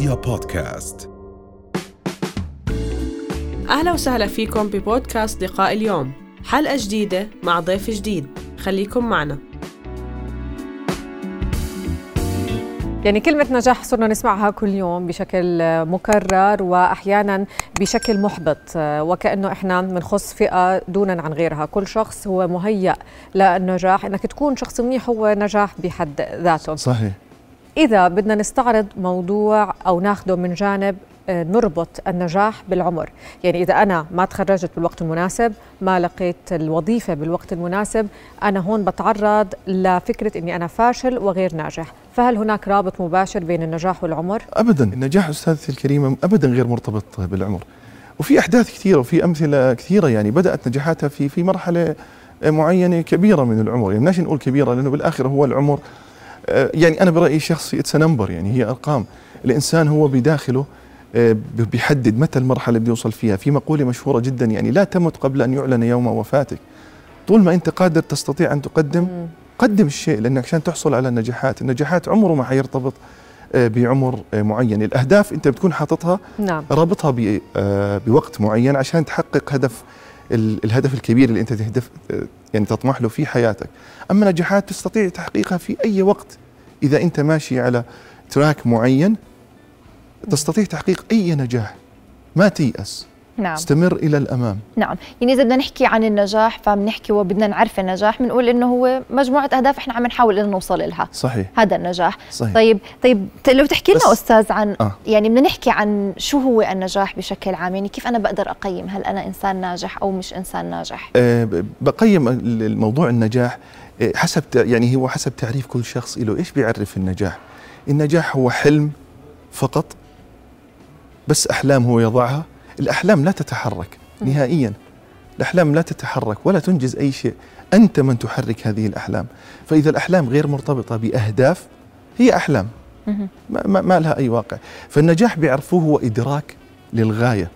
رؤيا بودكاست. أهلا وسهلا فيكم ببودكاست لقاء اليوم. حلقة جديدة مع ضيف جديد. خليكم معنا. يعني كلمة نجاح صرنا نسمعها كل يوم بشكل مكرر وأحيانا بشكل محبط وكأنه إحنا بنخص فئة دونا عن غيرها. كل شخص هو مهيأ للنجاح. إنك تكون شخص منيح هو نجاح بحد ذاته. صحيح. إذا بدنا نستعرض موضوع أو ناخده من جانب آه، نربط النجاح بالعمر. يعني إذا أنا ما تخرجت بالوقت المناسب ما لقيت الوظيفة بالوقت المناسب أنا هون بتعرض لفكرة أني أنا فاشل وغير ناجح. فهل هناك رابط مباشر بين النجاح والعمر؟ أبدا. النجاح أستاذتي الكريمة أبدا غير مرتبط بالعمر. وفي أحداث كثيرة وفي أمثلة كثيرة يعني بدأت نجاحاتها في في مرحلة معينة كبيرة من العمر. يعني نقول كبيرة لأنه بالآخر هو العمر آه، يعني أنا برأيي الشخصي it's number يعني هي أرقام. الإنسان هو بداخله آه، بيحدد متى المرحلة اللي بيوصل فيها. في مقولة مشهورة جدا يعني لا تمت قبل أن يعلن يوم وفاتك. طول ما أنت قادر تستطيع أن تقدم قدم الشيء لأنك عشان تحصل على النجاحات. النجاحات عمره ما حيرتبط آه، بعمر معين. الأهداف أنت بتكون حاططها نعم. رابطها بوقت معين عشان تحقق هدف الهدف الكبير اللي انت تهدف يعني تطمح له في حياتك. أما نجاحات تستطيع تحقيقها في أي وقت. إذا أنت ماشي على تراك معين تستطيع تحقيق أي نجاح. ما تيأس. نعم. استمر إلى الأمام. نعم. يعني إذا بدنا نحكي عن النجاح فبنحكي وبدنا نعرف النجاح بنقول إنه هو مجموعة أهداف إحنا عم نحاول إنه نوصل لها صحيح. هذا النجاح. صحيح. طيب طيب لو تحكي لنا أستاذ عن آه. يعني بدنا نحكي عن شو هو النجاح بشكل عام يعني كيف أنا بقدر أقيم؟ هل أنا إنسان ناجح أو مش إنسان ناجح؟ أه بقيم الموضوع النجاح آه، حسب يعني هو حسب تعريف كل شخص له. إيش بيعرف النجاح؟ النجاح هو حلم فقط بس أحلام هو يضعها. الأحلام لا تتحرك نهائيا. الأحلام لا تتحرك ولا تنجز أي شيء. أنت من تحرك هذه الأحلام. فإذا الأحلام غير مرتبطة بأهداف هي أحلام. ما, ما لها أي واقع. فالنجاح بيعرفوه هو إدراك للغاية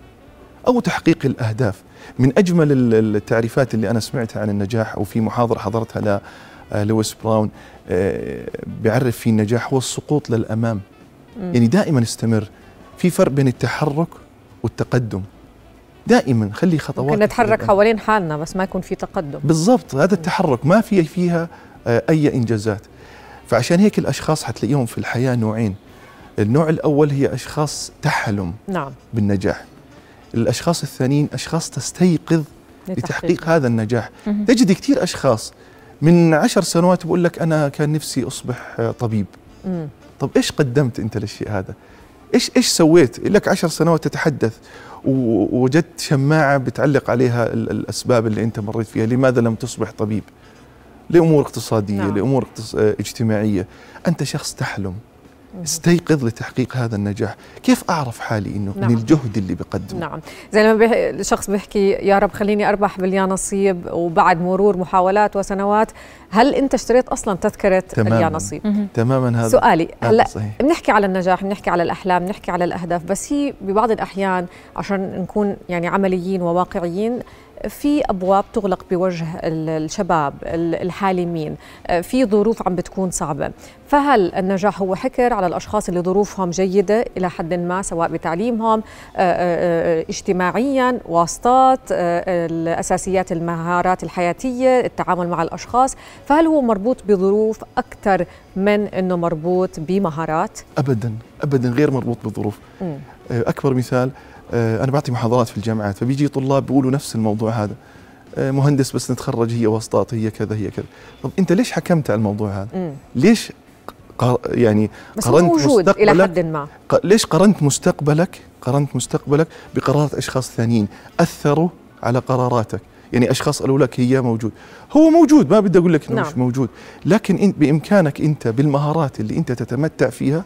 أو تحقيق الأهداف. من أجمل التعريفات اللي أنا سمعتها عن النجاح أو في محاضرة حضرتها لويس براون آه، بيعرف في النجاح هو السقوط للأمام. يعني دائما استمر في فرق بين التحرك والتقدم. دائما خلي خطوات ممكن نتحرك حوالين حالنا بس ما يكون في تقدم. بالضبط هذا التحرك ما في فيها آه، أي إنجازات. فعشان هيك الأشخاص حتلاقيهم في الحياة نوعين. النوع الأول هي أشخاص تحلم نعم. بالنجاح. الأشخاص الثانيين أشخاص تستيقظ لتحقيق. هذا النجاح. تجد كثير أشخاص من عشر سنوات بقول لك أنا كان نفسي أصبح آه، طبيب. مم. طب إيش قدمت أنت للشيء هذا؟ إيش إيش سويت؟ لك عشر سنوات تتحدث ووجدت شماعة بتعلق عليها الأسباب اللي أنت مريت فيها لماذا لم تصبح طبيب؟ لأمور اقتصادية نعم. لأمور اجتماعية. أنت شخص تحلم. استيقظ لتحقيق هذا النجاح. كيف أعرف حالي أنه نعم. من الجهد اللي بقدمه؟ نعم. زي لما بيح... الشخص بيحكي يا رب خليني أربح باليانصيب وبعد مرور محاولات وسنوات هل أنت اشتريت أصلا تذكرة تماماً. اليانصيب تماما هذا سؤالي هلا بنحكي على النجاح بنحكي على الأحلام بنحكي على الأهداف بس هي ببعض الأحيان عشان نكون يعني عمليين وواقعيين في أبواب تغلق بوجه الشباب الحالمين في ظروف عم بتكون صعبة. فهل النجاح هو حكر على الأشخاص اللي ظروفهم جيدة إلى حد ما سواء بتعليمهم اجتماعيا واسطات الأساسيات المهارات الحياتية التعامل مع الأشخاص؟ فهل هو مربوط بظروف أكثر من إنه مربوط بمهارات؟ ابدا ابدا غير مربوط بظروف أكبر مثال آه، أنا بعطي محاضرات في الجامعات فبيجي طلاب بيقولوا نفس الموضوع هذا. آه، مهندس بس نتخرج هي واسطات هي كذا هي كذا. طب أنت ليش حكمت على الموضوع هذا؟ مم. ليش يعني بس قرنت موجود إلى حد ما. ليش قرنت مستقبلك؟ قرنت مستقبلك بقرارات أشخاص ثانيين. أثروا على قراراتك. يعني أشخاص قالوا لك هي موجود. هو موجود ما بدي أقول لك إنه نعم. مش موجود. لكن انت بإمكانك أنت بالمهارات اللي أنت تتمتع فيها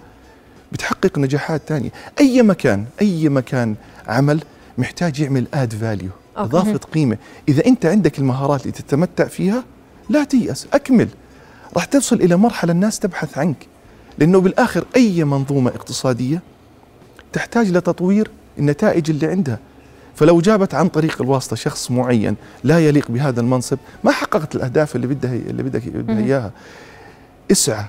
بتحقق نجاحات ثانية أي مكان أي مكان عمل محتاج يعمل اد فاليو إضافة قيمة. إذا أنت عندك المهارات اللي تتمتع فيها لا تيأس أكمل. راح تصل إلى مرحلة الناس تبحث عنك. لأنه بالآخر أي منظومة اقتصادية تحتاج لتطوير النتائج اللي عندها. فلو جابت عن طريق الواسطة شخص معين لا يليق بهذا المنصب ما حققت الأهداف اللي بدها اللي بدك إياها. اسعى.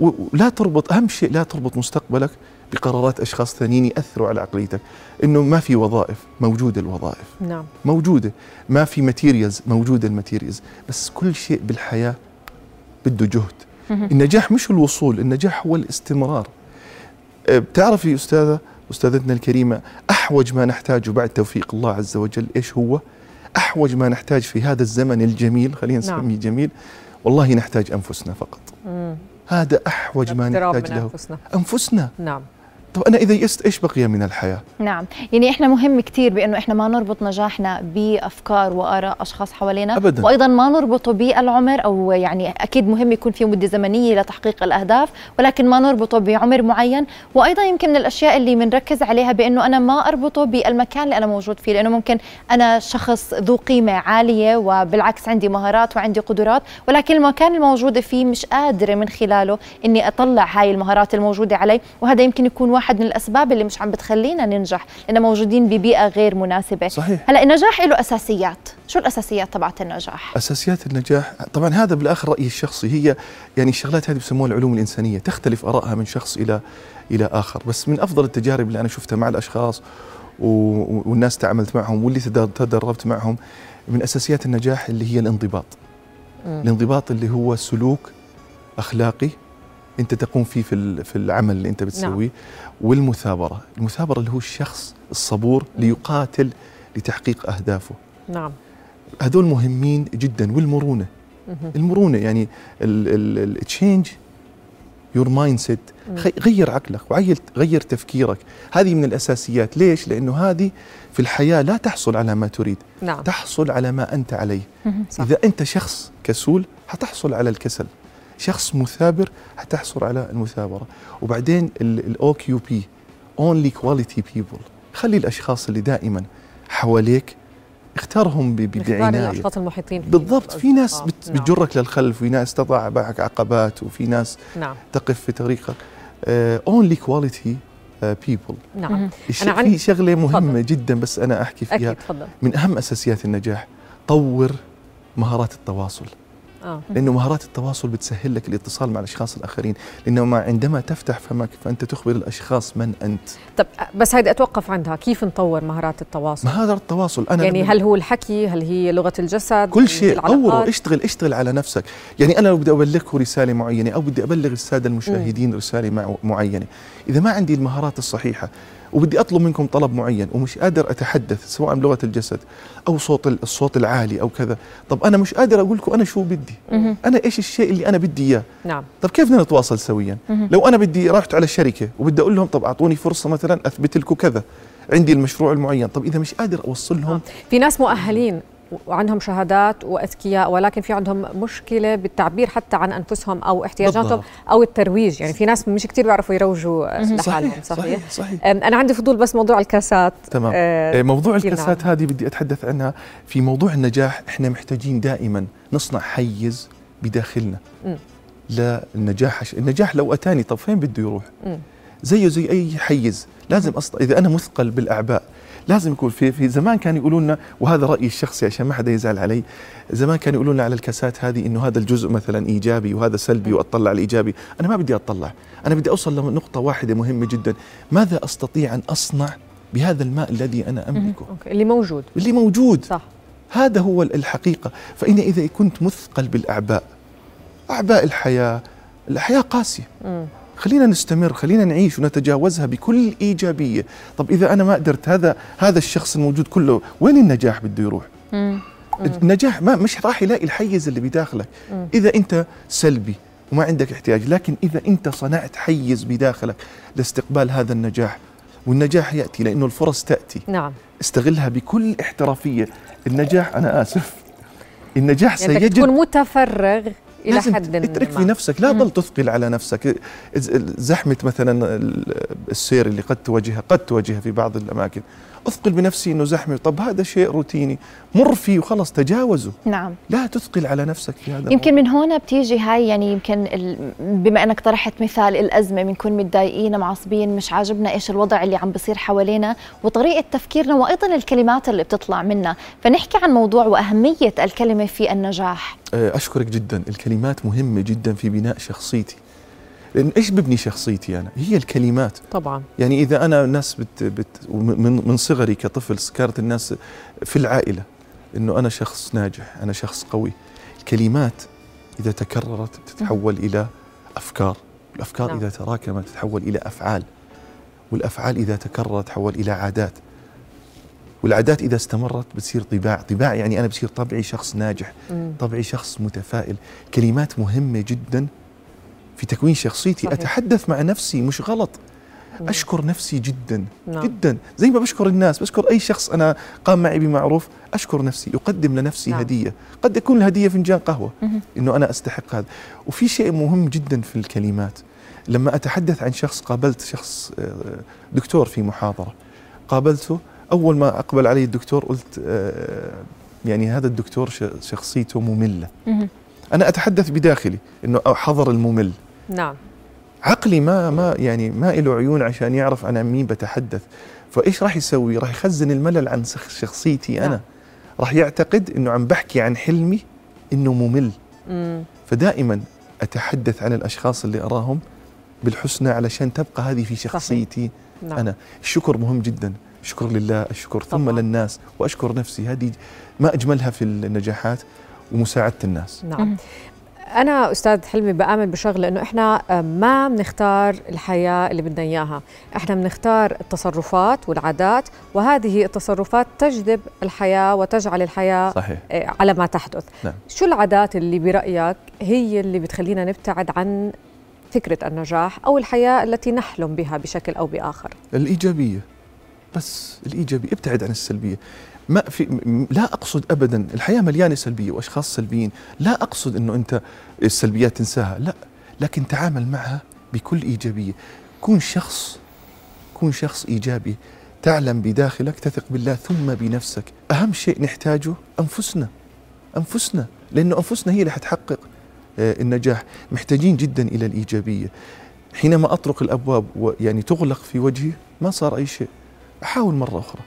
ولا تربط أهم شيء لا تربط مستقبلك بقرارات أشخاص ثانيين يأثروا على عقليتك. إنه ما في وظائف موجودة الوظائف. نعم. موجودة. ما في materials موجودة ال materials. بس كل شيء بالحياة بده جهد. النجاح مش الوصول النجاح هو الاستمرار. أه، بتعرفي أستاذة أستاذتنا الكريمة أحوج ما نحتاجه بعد توفيق الله عز وجل إيش هو؟ أحوج ما نحتاج في هذا الزمن الجميل خلينا نسميه نعم. جميل والله نحتاج أنفسنا فقط. هذا أحوج ما نحتاج له. أنفسنا. أنفسنا. نعم. طب أنا إذا يست إيش بقي من الحياة؟ نعم. يعني إحنا مهم كثير بإنه إحنا ما نربط نجاحنا بأفكار وآراء أشخاص حوالينا أبداً. وأيضا ما نربطه بالعمر أو يعني أكيد مهم يكون في مدة زمنية لتحقيق الأهداف ولكن ما نربطه بعمر معين. وأيضا يمكن من الأشياء اللي بنركز عليها بإنه أنا ما أربطه بالمكان اللي أنا موجود فيه لأنه ممكن أنا شخص ذو قيمة عالية وبالعكس عندي مهارات وعندي قدرات ولكن المكان الموجوده فيه مش قادره من خلاله إني أطلع هاي المهارات الموجودة علي وهذا يمكن يكون واحد من الأسباب اللي مش عم بتخلينا ننجح لأن موجودين ببيئة غير مناسبة. صحيح. هلأ النجاح له أساسيات. شو الأساسيات تبعت النجاح؟ أساسيات النجاح طبعا هذا بالآخر رأيي الشخصي هي يعني الشغلات هذه بسموها العلوم الإنسانية تختلف آرائها من شخص إلى إلى آخر. بس من أفضل التجارب اللي أنا شفتها مع الأشخاص والناس تعاملت معهم واللي تدربت معهم من أساسيات النجاح اللي هي الانضباط. الانضباط اللي هو سلوك أخلاقي أنت تقوم فيه في في العمل اللي أنت بتسويه. نعم. والمثابرة المثابرة اللي هو الشخص الصبور ليقاتل لتحقيق أهدافه. نعم. هذول مهمين جدا والمرونة. المرونة يعني ال change your mindset غير عقلك وغير غير تفكيرك. هذه من الأساسيات. ليش؟ لأنه هذه في الحياة لا تحصل على ما تريد. نعم. تحصل على ما أنت عليه. صح. إذا أنت شخص كسول حتحصل على الكسل. شخص مثابر حتحصل على المثابرة وبعدين ال OQP only quality people خلي الأشخاص اللي دائما حواليك اختارهم بعناية الأشخاص المحيطين بالضبط في ناس آه. بتجرك نعم. للخلف في ناس تضع معك عقبات وفي ناس نعم. تقف في طريقك only quality people نعم أنا في شغلة مهمة فضل. جدا بس أنا أحكي فيها أكيد فضل. من أهم أساسيات النجاح طور مهارات التواصل آه. لأنه مهارات التواصل بتسهل لك الاتصال مع الأشخاص الآخرين لأنه ما عندما تفتح فمك فأنت تخبر الأشخاص من أنت. طب بس هيدي أتوقف عندها كيف نطور مهارات التواصل؟ مهارات التواصل أنا يعني هل هو الحكي؟ هل هي لغة الجسد؟ كل شيء طوره اشتغل اشتغل على نفسك. يعني أنا لو بدي ابلغكم رسالة معينة أو بدي أبلغ السادة المشاهدين م. رسالة معينة إذا ما عندي المهارات الصحيحة وبدي أطلب منكم طلب معين ومش قادر أتحدث سواء بلغة الجسد أو صوت الصوت العالي أو كذا. طب أنا مش قادر أقول لكم أنا شو بدي؟ أنا إيش الشيء اللي أنا بدي إياه؟ نعم. طب كيف بدنا نتواصل سويا؟ لو أنا بدي رحت على الشركة وبدي أقول لهم طب أعطوني فرصة مثلا أثبت لكم كذا عندي المشروع المعين طب إذا مش قادر اوصل لهم آه. في ناس مؤهلين. وعندهم شهادات وأذكياء ولكن في عندهم مشكلة بالتعبير حتى عن أنفسهم أو احتياجاتهم بالضبط. أو الترويج. يعني في ناس مش كثير بيعرفوا يروجوا لحالهم صحيح صحيح, صحيح. أنا عندي فضول بس موضوع الكاسات. تمام. آه موضوع الكاسات هذه بدي أتحدث عنها. في موضوع النجاح إحنا محتاجين دائما نصنع حيز بداخلنا م. للنجاح. النجاح لو أتاني طب فين بده يروح؟ م. زيه زي أي حيز. لازم إذا أنا مثقل بالأعباء لازم يكون في في زمان كانوا يقولوا لنا وهذا رأيي الشخصي عشان ما حدا يزعل علي زمان كانوا يقولوا لنا على الكاسات هذه إنه هذا الجزء مثلا إيجابي وهذا سلبي وأطلع على الإيجابي. أنا ما بدي أطلع. أنا بدي أوصل لنقطة واحدة مهمة جدا. ماذا أستطيع أن أصنع بهذا الماء الذي أنا أملكه؟ اللي موجود. اللي موجود. صح. هذا هو الحقيقة. فإن إذا كنت مثقل بالأعباء أعباء الحياة الحياة قاسية. خلينا نستمر خلينا نعيش ونتجاوزها بكل إيجابية. طب إذا أنا ما قدرت هذا هذا الشخص الموجود كله وين النجاح بده يروح؟ مم. النجاح ما مش راح يلاقي الحيز اللي بداخلك. مم. إذا أنت سلبي وما عندك احتياج لكن إذا أنت صنعت حيز بداخلك لاستقبال هذا النجاح والنجاح يأتي لأنه الفرص تأتي. نعم. استغلها بكل احترافية. النجاح أنا آسف النجاح يعني سيجد تكون متفرغ. إلى حد اترك في نفسك لا تظل تثقل على نفسك. زحمة مثلا السير اللي قد تواجهها قد تواجهها في بعض الأماكن. أثقل بنفسي إنه زحمة. طب هذا شيء روتيني مر فيه وخلص تجاوزه. نعم. لا تثقل على نفسك في هذا يمكن من هنا بتيجي هاي يعني يمكن بما إنك طرحت مثال الأزمة بنكون متضايقين معصبين مش عاجبنا إيش الوضع اللي عم بصير حوالينا وطريقة تفكيرنا وأيضا الكلمات اللي بتطلع منا. فنحكي عن موضوع وأهمية الكلمة في النجاح. أه، أشكرك جدا. الكلمات مهمة جدا في بناء شخصيتي. لأن إيش ببني شخصيتي أنا؟ هي الكلمات. طبعا. يعني إذا أنا ناس بت بت من من صغري كطفل كانت الناس في العائلة إنه أنا شخص ناجح أنا شخص قوي. الكلمات إذا تكررت تتحول إلى أفكار. الأفكار نعم. إذا تراكمت تتحول إلى أفعال. والأفعال إذا تكررت تحول إلى عادات. والعادات إذا استمرت بتصير طباع طباع يعني أنا بصير طبعي شخص ناجح مم. طبعي شخص متفائل كلمات مهمة جدا في تكوين شخصيتي صحيح. أتحدث مع نفسي مش غلط مم. أشكر نفسي جدا نعم. جدا زي ما بشكر الناس بشكر أي شخص أنا قام معي بمعروف أشكر نفسي أقدم لنفسي نعم. هدية قد يكون الهدية فنجان قهوة مهم. إنه أنا أستحق هذا وفي شيء مهم جدا في الكلمات لما أتحدث عن شخص قابلت شخص آه، دكتور في محاضرة قابلته أول ما أقبل علي الدكتور قلت آه، يعني هذا الدكتور شخصيته مملة. أنا أتحدث بداخلي إنه حضر الممل. نعم. عقلي ما ما يعني ما له عيون عشان يعرف أنا مين بتحدث. فإيش راح يسوي؟ راح يخزن الملل عن شخ- شخصيتي أنا. نعم. راح يعتقد إنه عم بحكي عن حلمي إنه ممل. مم. فدائما أتحدث عن الأشخاص اللي أراهم بالحسنى علشان تبقى هذه في شخصيتي نعم. أنا. الشكر مهم جدا. الشكر لله الشكر ثم طبعاً. للناس وأشكر نفسي هذه ما أجملها في النجاحات ومساعدة الناس نعم مهم. أنا أستاذ حلمي بآمن بشغلة إنه إحنا آه، ما بنختار الحياة اللي بدنا إياها، إحنا بنختار التصرفات والعادات وهذه التصرفات تجذب الحياة وتجعل الحياة صحيح آه، على ما تحدث. نعم. شو العادات اللي برأيك هي اللي بتخلينا نبتعد عن فكرة النجاح أو الحياة التي نحلم بها بشكل أو بآخر؟ الإيجابية بس الإيجابية ابتعد عن السلبية. ما في لا أقصد أبدا الحياة مليانة سلبية وأشخاص سلبيين. لا أقصد أنه أنت السلبيات تنساها لا. لكن تعامل معها بكل إيجابية. كون شخص كون شخص إيجابي. تعلم بداخلك تثق بالله ثم بنفسك. أهم شيء نحتاجه أنفسنا. أنفسنا لأنه أنفسنا هي اللي حتحقق آه، النجاح. محتاجين جدا إلى الإيجابية. حينما أطرق الأبواب ويعني تغلق في وجهي ما صار أي شيء. أحاول مرة أخرى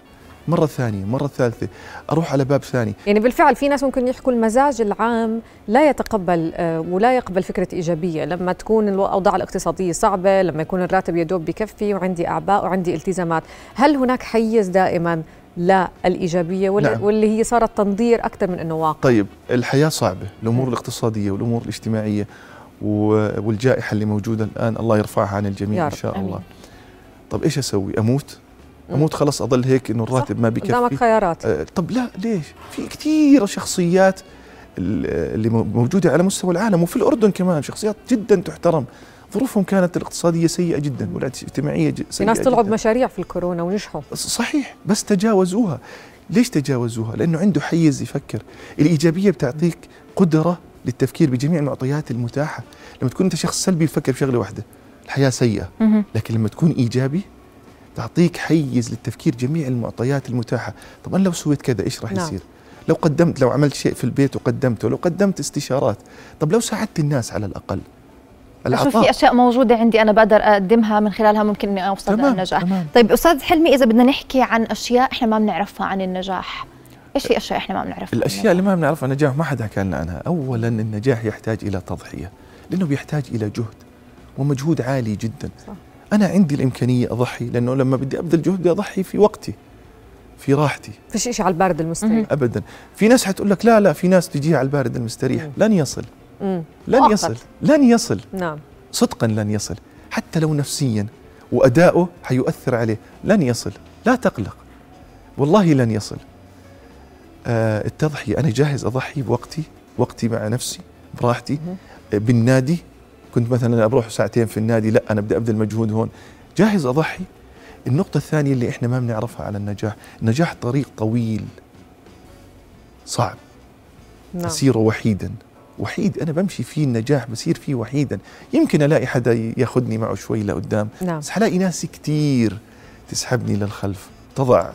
مرة ثانية مرة ثالثة أروح على باب ثاني يعني بالفعل في ناس ممكن يحكوا المزاج العام لا يتقبل آه، ولا يقبل فكرة إيجابية لما تكون الأوضاع الاقتصادية صعبة لما يكون الراتب يدوب بكفي وعندي أعباء وعندي التزامات هل هناك حيز دائما للإيجابية ولا نعم. واللي هي صارت تنظير أكثر من أنه واقع طيب الحياة صعبة الأمور الاقتصادية والأمور الاجتماعية والجائحة اللي موجودة الآن الله يرفعها عن الجميع إن. شاء آمين. الله طب إيش أسوي أموت أموت خلص أضل هيك إنه الراتب ما قدامك بكفي خيارات. آه، طب لا ليش؟ في كثير شخصيات ال- اللي مو- موجودة على مستوى العالم وفي الأردن كمان شخصيات جدا تحترم. ظروفهم كانت الاقتصادية سيئة جدا والاجتماعية ج- في سيئة ناس طلعوا. بمشاريع في الكورونا ونجحوا. صحيح بس تجاوزوها. ليش تجاوزوها؟ لأنه عنده حيز يفكر. الإيجابية بتعطيك قدرة للتفكير بجميع المعطيات المتاحة. لما تكون أنت شخص سلبي تفكر بشغلة واحدة الحياة سيئة. لكن لما تكون إيجابي تعطيك حيز للتفكير جميع المعطيات المتاحة. طب أنا لو سويت كذا إيش راح نعم. يصير؟ لو قدمت لو عملت شيء في البيت وقدمته لو قدمت استشارات طب لو ساعدت الناس على الأقل أشوف في أشياء موجودة عندي أنا بقدر أقدمها من خلالها ممكن إني أوصل تمام للنجاح. تمام. طيب أستاذ حلمي إذا بدنا نحكي عن أشياء إحنا ما بنعرفها عن النجاح إيش في أشياء إحنا ما بنعرفها عن الأشياء اللي ما بنعرفها نجاح ما حدا حكى لنا عنها. اولا النجاح يحتاج إلى تضحية لأنه بيحتاج إلى جهد ومجهود عالي جدا. صح. أنا عندي الإمكانية أضحي لأنه لما بدي أبذل جهد بدي أضحي في وقتي في راحتي. فيش شيء على البارد المستريح. ابدا. في ناس حتقول لك لا لا في ناس تجيها على البارد المستريح. مم. لن يصل. مم. لن مؤقت. يصل. لن يصل. نعم. صدقا لن يصل. حتى لو نفسيا. وأداؤه حيؤثر عليه. لن يصل. لا تقلق. والله لن يصل. آه التضحية. أنا جاهز أضحي بوقتي وقتي مع نفسي براحتي. بالنادي كنت مثلا أروح ساعتين في النادي لا أنا بدي أبذل مجهود هون. جاهز أضحي. النقطة الثانية اللي إحنا ما بنعرفها على النجاح النجاح طريق طويل. صعب. نعم. وحيدا. وحيد أنا بمشي فيه النجاح بصير فيه وحيدا. يمكن ألاقي حدا ياخذني معه شوي لقدام. نعم. بس حلاقي ناس كتير تسحبني للخلف. تضع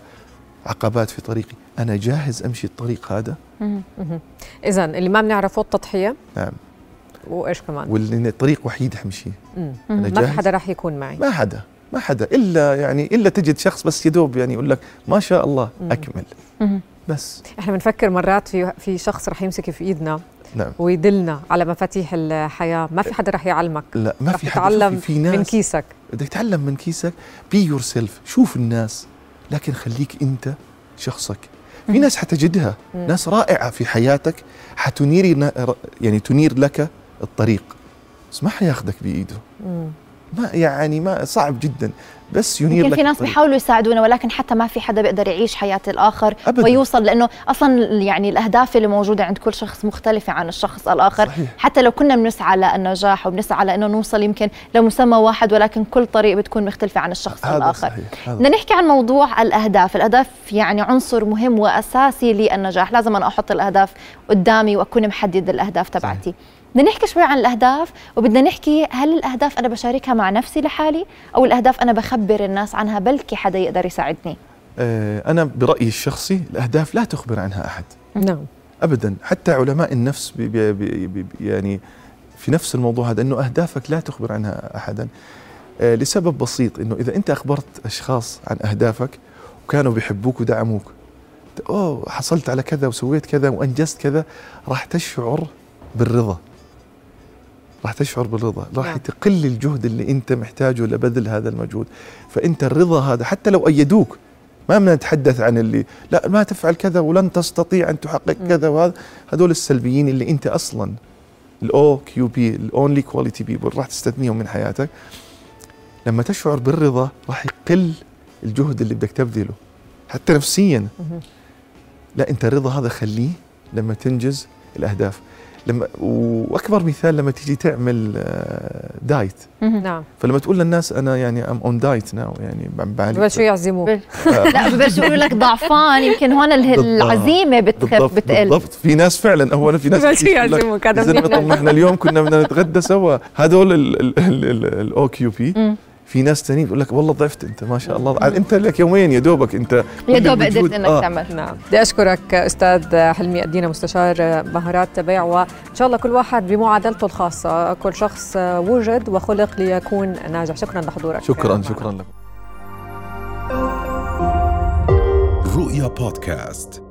عقبات في طريقي. أنا جاهز أمشي الطريق هذا. اذا اللي ما بنعرفه التضحية؟ نعم. وإيش كمان؟ واللي الطريق وحيد حمشي. مم. أنا ما في حدا راح يكون معي. ما حدا ما حدا. إلا يعني إلا تجد شخص بس يدوب يعني يقول لك ما شاء الله مم. أكمل. مهم. بس. إحنا بنفكر مرات في في شخص رح يمسك في إيدنا نعم. ويدلنا على مفاتيح الحياة. ما في حدا رح يعلمك. لا ما في حد تتعلم شوفي، في ناس. من كيسك. بدك تتعلم من كيسك. be yourself شوف الناس. لكن خليك أنت شخصك. في ناس حتجدها. مم. ناس رائعة في حياتك. حتنير يعني تنير لك الطريق. بس ما حياخدك بإيده. ما يعني ما صعب جدا. بس ينير يمكن لك في ناس. بيحاولوا يساعدونا ولكن حتى ما في حدا بيقدر يعيش حياة الآخر أبداً. ويوصل لأنه أصلا يعني الأهداف اللي موجودة عند كل شخص مختلفة عن الشخص الآخر. صحيح. حتى لو كنا بنسعى للنجاح وبنسعى لأنه نوصل يمكن لمسمى واحد ولكن كل طريق بتكون مختلفة عن الشخص هذا صحيح هذا بدنا نحكي عن موضوع الأهداف. الأهداف يعني عنصر مهم وأساسي للنجاح. لازم أنا أحط الأهداف قدامي وأكون محدد الأهداف تبعتي. بدنا نحكي شوي عن الأهداف وبدنا نحكي هل الأهداف أنا بشاركها مع نفسي لحالي أو الأهداف أنا بخبر الناس عنها بلكي حدا يقدر يساعدني؟ آه أنا برأيي الشخصي الأهداف لا تخبر عنها أحد. نعم. ابدا. حتى علماء النفس بي بي بي بي يعني في نفس الموضوع هذا إنه أهدافك لا تخبر عنها احدا. آه لسبب بسيط إنه إذا أنت أخبرت أشخاص عن أهدافك وكانوا بيحبوك ودعموك أوه حصلت على كذا وسويت كذا وأنجزت كذا راح تشعر بالرضا. راح تشعر بالرضا راح نعم. تقل الجهد اللي انت محتاجه لبذل هذا المجهود فانت الرضا هذا حتى لو أيدوك ما بدنا نتحدث عن اللي لا ما تفعل كذا ولن تستطيع أن تحقق م. كذا وهذا هذول السلبيين اللي انت أصلا ال OQP ال only quality people راح تستثنيهم من حياتك لما تشعر بالرضا راح يقل الجهد اللي بدك تبذله حتى نفسيا. لا انت الرضا هذا خليه لما تنجز الأهداف لما واكبر مثال لما تيجي تعمل آه، diet نعم فلما تقول للناس أنا يعني I'm on diet now يعني ب- بعالج ببلشوا يعزموك لا ببلشوا يقولوا لك ضعفان يمكن هون ال- بالضبط. العزيمة بتخف بتقل بالضبط في ناس فعلا اولا في ناس لك يعزموك هذا إحنا اليوم كنا بدنا نتغدى سوا هذول ال OQP. في ناس ثانيين يقول لك والله ضعفت انت ما شاء الله. انت لك يومين يا دوبك انت يا دوب قدرت إنك آه. تعمل. نعم. بدي أشكرك أستاذ حلمي ادينا مستشار مهارات بيع وإن شاء الله كل واحد بمعادلته الخاصة. كل شخص وجد وخلق ليكون ناجح. شكرا لحضورك. شكرا معنا. شكرا لك. رؤيا بودكاست.